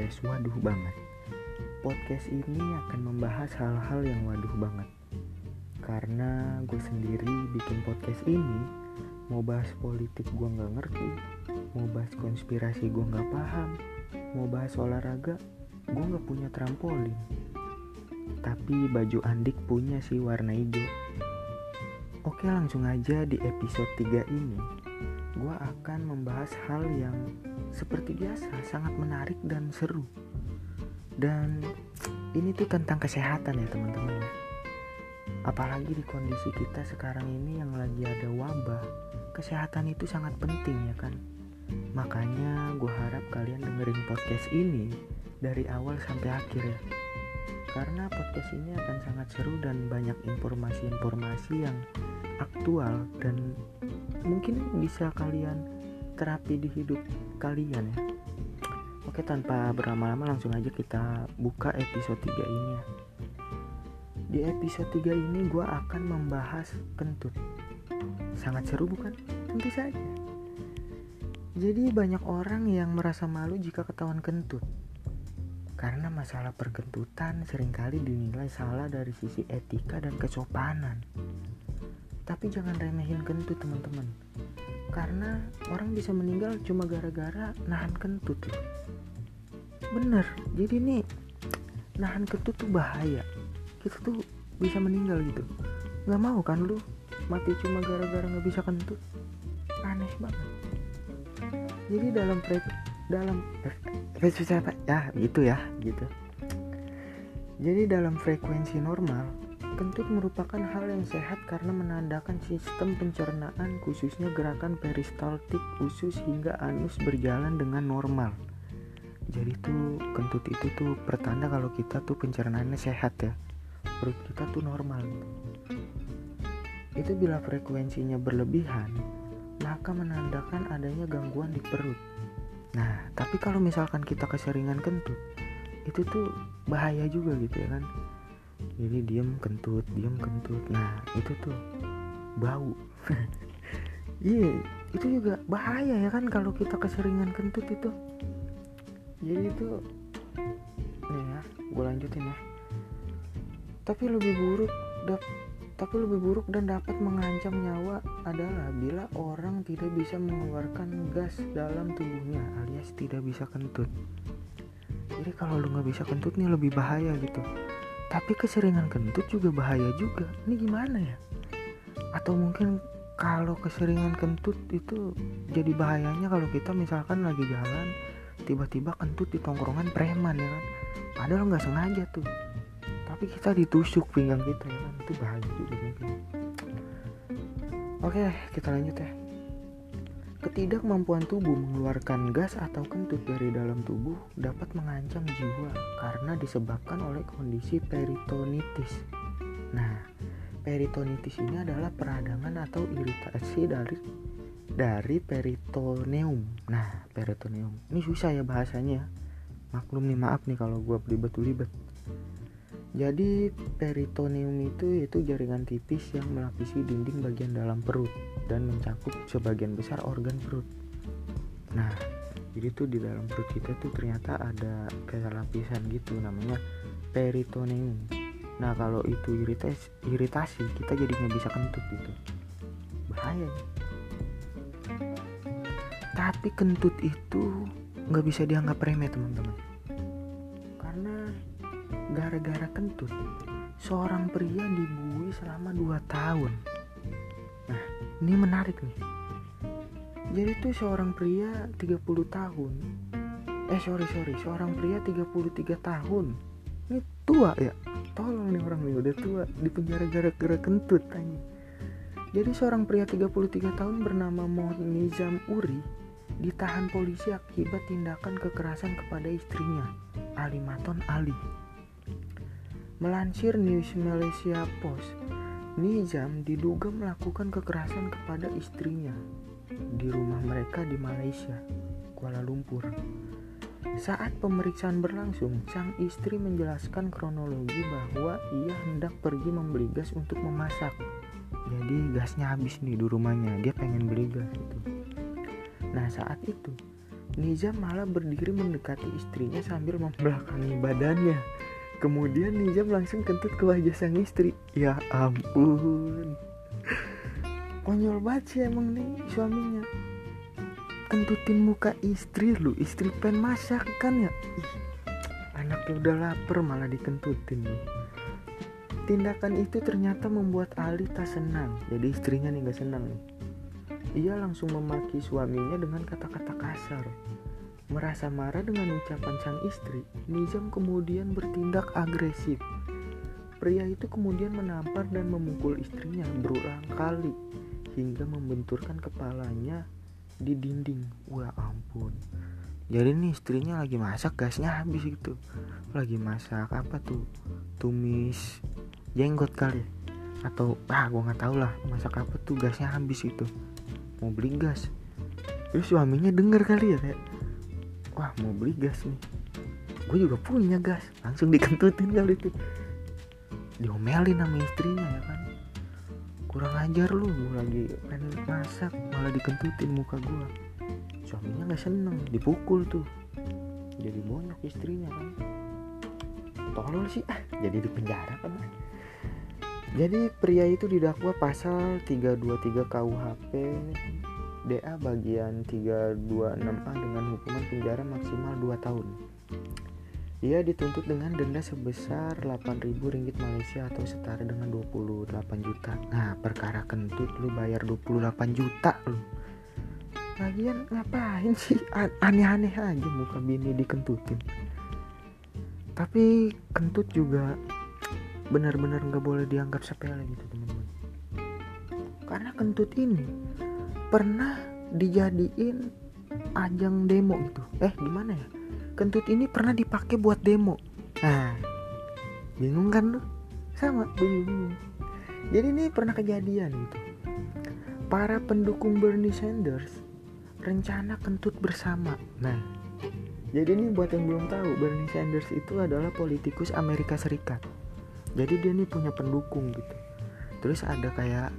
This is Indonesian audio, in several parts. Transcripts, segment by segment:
podcast Waduh Banget. Podcast ini akan membahas hal-hal yang waduh banget. Karena gue sendiri bikin podcast ini mau bahas politik gue nggak ngerti, mau bahas konspirasi gue nggak paham, mau bahas olahraga gue nggak punya trampolin. Tapi baju Andik punya sih warna hijau. Oke langsung aja di episode 3 ini Gue akan membahas hal yang seperti biasa sangat menarik dan seru. Dan ini tuh tentang kesehatan ya teman-teman ya. Apalagi di kondisi kita sekarang ini yang lagi ada wabah Kesehatan itu sangat penting ya kan. Makanya gue harap kalian dengerin podcast ini dari awal sampai akhir ya. Karena podcast ini akan sangat seru dan banyak informasi-informasi yang aktual dan mungkin bisa kalian terapi di hidup kalian ya. Oke tanpa berlama-lama langsung aja kita buka episode 3 ini ya. Di episode 3 ini gue akan membahas kentut. Sangat seru bukan? Tentu saja. Jadi banyak orang yang merasa malu jika ketahuan kentut karena masalah perkentutan sering kali dinilai salah dari sisi etika dan kesopanan. Tapi jangan remehin kentut teman-teman. Karena orang bisa meninggal cuma gara-gara nahan kentut. Bener, jadi nih nahan kentut tuh bahaya. Kita tuh bisa meninggal gitu. Gak mau kan lu mati cuma gara-gara gak bisa kentut? Aneh banget. Jadi dalam dalam frekuensi apa ya gitu ya gitu jadi dalam frekuensi normal kentut merupakan hal yang sehat karena menandakan sistem pencernaan khususnya gerakan peristaltik usus hingga anus berjalan dengan normal. Jadi tuh kentut itu tuh pertanda kalau kita tuh pencernaannya sehat ya. Perut kita tuh normal. Itu bila frekuensinya berlebihan maka menandakan adanya gangguan di perut. Nah, tapi kalau misalkan kita keseringan kentut, itu tuh bahaya juga gitu ya kan. Jadi diem kentut, diem kentut. Nah, itu tuh bau. Iya, yeah, itu juga bahaya ya kan kalau kita keseringan kentut itu. Jadi itu nih ya, gue lanjutin ya. Tapi lebih buruk dap tapi lebih buruk dan dapat mengancam nyawa adalah bila orang tidak bisa mengeluarkan gas dalam tubuhnya alias tidak bisa kentut. Jadi kalau lu nggak bisa kentut nih lebih bahaya gitu. Tapi keseringan kentut juga bahaya juga. Ini gimana ya? Atau mungkin kalau keseringan kentut itu jadi bahayanya kalau kita misalkan lagi jalan tiba-tiba kentut di tongkrongan preman ya kan. Padahal nggak sengaja tuh tapi kita ditusuk pinggang kita ya kan itu bahaya juga mungkin oke kita lanjut ya Ketidakmampuan tubuh mengeluarkan gas atau kentut dari dalam tubuh dapat mengancam jiwa karena disebabkan oleh kondisi peritonitis. Nah, peritonitis ini adalah peradangan atau iritasi dari dari peritoneum. Nah, peritoneum. Ini susah ya bahasanya. Maklum nih maaf nih kalau gue belibet-belibet. Jadi peritoneum itu yaitu jaringan tipis yang melapisi dinding bagian dalam perut dan mencakup sebagian besar organ perut. Nah, jadi tuh di dalam perut kita tuh ternyata ada kayak lapisan gitu namanya peritoneum. Nah kalau itu iritasi, iritasi kita jadi nggak bisa kentut gitu. Bahaya. Ya? Tapi kentut itu nggak bisa dianggap remeh teman-teman gara-gara kentut seorang pria dibuai selama 2 tahun ini menarik nih. Jadi tuh seorang pria 30 tahun. Eh sorry sorry. Seorang pria 33 tahun. Ini tua ya? Tolong nih orang nih udah tua. Di penjara gara-gara kentut tanya jadi seorang pria 33 tahun bernama Nizam Uri ditahan polisi akibat tindakan kekerasan kepada istrinya Alimaton Ali. Melansir News Malaysia Post, Nizam diduga melakukan kekerasan kepada istrinya di rumah mereka di Malaysia, Kuala Lumpur. Saat pemeriksaan berlangsung, sang istri menjelaskan kronologi bahwa ia hendak pergi membeli gas untuk memasak. Jadi gasnya habis nih di rumahnya, dia pengen beli gas itu. Nah saat itu, Nizam malah berdiri mendekati istrinya sambil membelakangi badannya. Kemudian Nizam langsung kentut ke wajah sang istri. Ya ampun. Konyol banget sih emang nih suaminya. Kentutin muka istri lu, istri pen masak kan ya. Ih, anaknya udah lapar malah dikentutin lu. Tindakan itu ternyata membuat Ali tak senang. Jadi istrinya nih gak senang nih. Ia langsung memaki suaminya dengan kata-kata kasar. Merasa marah dengan ucapan sang istri, Nizam kemudian bertindak agresif. Pria itu kemudian menampar dan memukul istrinya berulang kali hingga membenturkan kepalanya di dinding. Wah ampun. Jadi nih istrinya lagi masak gasnya habis gitu. Lagi masak apa tuh? Tumis jenggot kali atau ah gue nggak tahu lah masak apa tuh gasnya habis itu mau beli gas terus suaminya denger kali ya kayak wah mau beli gas nih. Gue juga punya gas. Langsung dikentutin kali itu. Diomelin sama istrinya ya kan? Kurang ajar lu gue lagi pengen masak malah dikentutin muka gue suaminya nggak seneng dipukul tuh. Jadi bonyok istrinya kan? Tolol sih. Ah jadi di penjara kan? Jadi pria itu didakwa pasal 323 KUHP DA bagian 326A dengan hukuman penjara maksimal 2 tahun. Ia dituntut dengan denda sebesar 8.000 ringgit Malaysia atau setara dengan 28 juta. Nah, perkara kentut lu bayar 28 juta lu. Lagian ngapain sih aneh-aneh aja muka bini dikentutin. Tapi kentut juga benar-benar nggak boleh dianggap sepele gitu teman-teman karena kentut ini pernah dijadiin ajang demo gitu. Eh gimana ya? Kentut ini pernah dipakai buat demo. Nah bingung kan lu? Sama bingung. Jadi ini pernah kejadian gitu. Para pendukung Bernie Sanders rencana kentut bersama. Nah jadi ini buat yang belum tahu Bernie Sanders itu adalah politikus Amerika Serikat. Jadi dia nih punya pendukung gitu. Terus ada kayak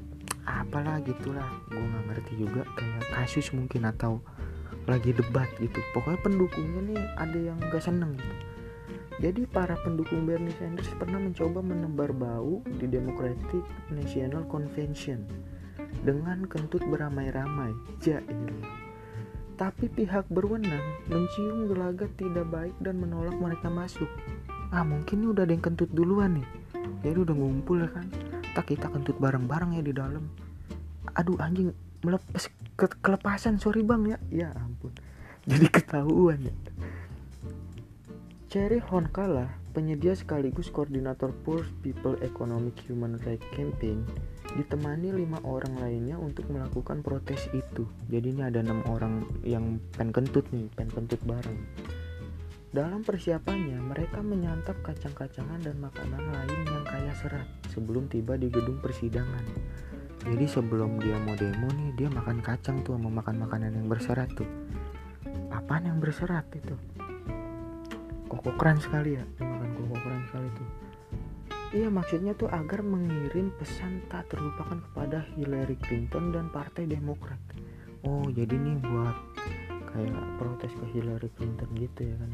apalah gitulah gue nggak ngerti juga kayak kasus mungkin atau lagi debat gitu pokoknya pendukungnya nih ada yang gak seneng gitu jadi para pendukung Bernie Sanders pernah mencoba menebar bau di Democratic National Convention dengan kentut beramai-ramai. Jail. Tapi pihak berwenang mencium gelagat tidak baik dan menolak mereka masuk. Ah mungkin ini udah ada yang kentut duluan nih jadi udah ngumpul ya kan tak kita kentut bareng-bareng ya di dalam. Aduh anjing melepas ke kelepasan. Sorry bang ya. Ya ampun. Jadi ketahuan ya. Cherry Honkala, penyedia sekaligus koordinator Poor People Economic Human Rights Campaign, ditemani lima orang lainnya untuk melakukan protes itu. Jadi ini ada enam orang yang pen kentut nih, pen kentut bareng. Dalam persiapannya, mereka menyantap kacang-kacangan dan makanan lain yang kaya serat sebelum tiba di gedung persidangan. Jadi sebelum dia mau demo nih, dia makan kacang tuh mau makan makanan yang berserat tuh. Apaan yang berserat itu? Kokokran sekali ya, dia makan kokokran sekali tuh. Iya maksudnya tuh agar mengirim pesan tak terlupakan kepada Hillary Clinton dan Partai Demokrat. Oh jadi nih buat kayak protes ke Hillary Clinton gitu ya kan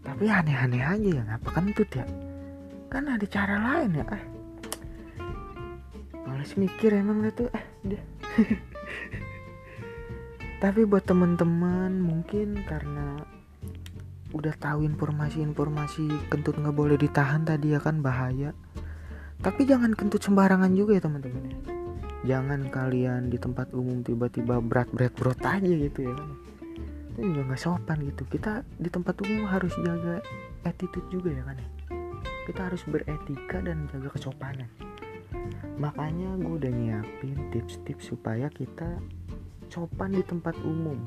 tapi aneh-aneh aja ya ngapa kentut ya? Kan ada cara lain ya ah males mikir emang itu ah dia tapi buat teman-teman mungkin karena udah tahu informasi-informasi kentut nggak boleh ditahan tadi ya kan bahaya. Tapi jangan kentut sembarangan juga ya teman-teman ya. Jangan kalian di tempat umum tiba-tiba berat berat berat aja gitu ya kan itu juga nggak sopan gitu. Kita di tempat umum harus jaga attitude juga ya kan ya. Kita harus beretika dan jaga kesopanan. Makanya gue udah nyiapin tips-tips supaya kita sopan di tempat umum.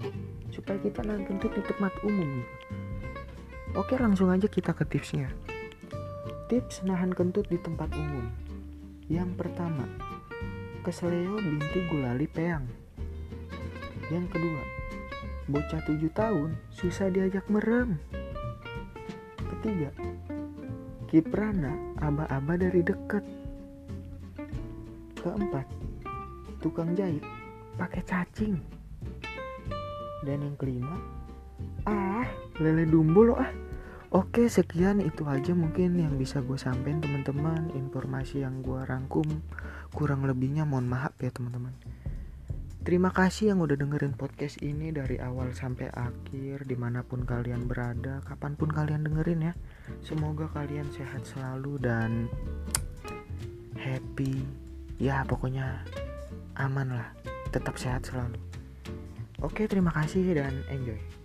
Supaya kita nanti di tempat umum gitu. Oke langsung aja kita ke tipsnya. Tips nahan kentut di tempat umum. Yang pertama keseleo binti gulali peang. Yang kedua Bocah tujuh tahun susah diajak merem. Ketiga, Kiprana aba-aba dari deket. Keempat, tukang jahit pakai cacing. dan yang kelima ah lele dumbo lo ah Oke sekian itu aja mungkin yang bisa gue sampein teman-teman Informasi yang gue rangkum kurang lebihnya mohon maaf ya teman-teman Terima kasih yang udah dengerin podcast ini dari awal sampai akhir Di mana pun kalian berada, kapan pun kalian dengerin ya. Semoga kalian sehat selalu dan happy. Ya pokoknya aman lah, tetap sehat selalu. Oke terima kasih dan enjoy